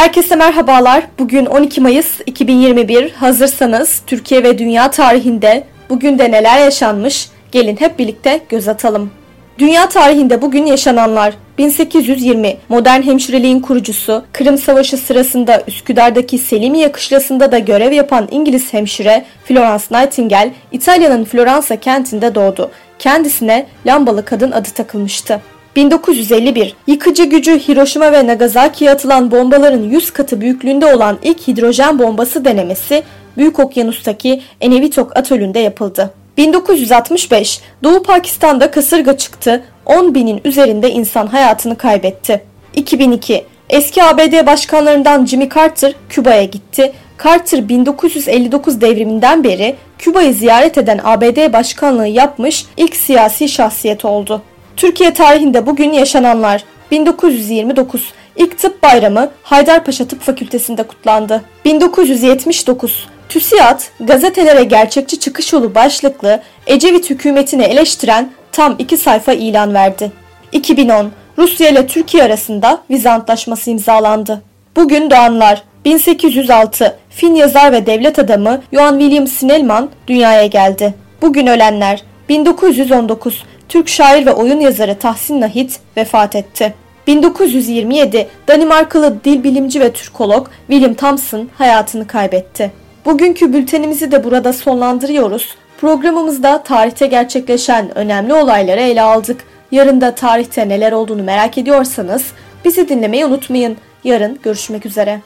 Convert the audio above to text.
Herkese merhabalar. Bugün 12 Mayıs 2021. Hazırsanız Türkiye ve dünya tarihinde bugün de neler yaşanmış? Gelin hep birlikte göz atalım. Dünya tarihinde bugün yaşananlar 1820 modern hemşireliğin kurucusu, Kırım Savaşı sırasında Üsküdar'daki Selimiye kışlasında da görev yapan İngiliz hemşire Florence Nightingale İtalya'nın Floransa kentinde doğdu. Kendisine lambalı kadın adı takılmıştı. 1951 yıkıcı gücü Hiroşima ve Nagasaki'ye atılan bombaların 100 katı büyüklüğünde olan ilk hidrojen bombası denemesi Büyük Okyanus'taki Enevitok atölünde yapıldı. 1965 Doğu Pakistan'da kasırga çıktı, 10 binin üzerinde insan hayatını kaybetti. 2002 Eski ABD başkanlarından Jimmy Carter Küba'ya gitti. Carter 1959 devriminden beri Küba'yı ziyaret eden ABD başkanlığı yapmış ilk siyasi şahsiyet oldu. Türkiye tarihinde bugün yaşananlar 1929 İlk tıp bayramı Haydarpaşa Tıp Fakültesi'nde kutlandı. 1979 TÜSİAD gazetelere gerçekçi çıkış yolu başlıklı Ecevit hükümetini eleştiren tam iki sayfa ilan verdi. 2010 Rusya ile Türkiye arasında vize antlaşması imzalandı. Bugün doğanlar 1806 Fin yazar ve devlet adamı Johann William Snellman dünyaya geldi. Bugün ölenler 1919 Türk şair ve oyun yazarı Tahsin Nahit vefat etti. 1927 Danimarkalı dil bilimci ve Türkolog William Thompson hayatını kaybetti. Bugünkü bültenimizi de burada sonlandırıyoruz. Programımızda tarihte gerçekleşen önemli olayları ele aldık. Yarın da tarihte neler olduğunu merak ediyorsanız bizi dinlemeyi unutmayın. Yarın görüşmek üzere.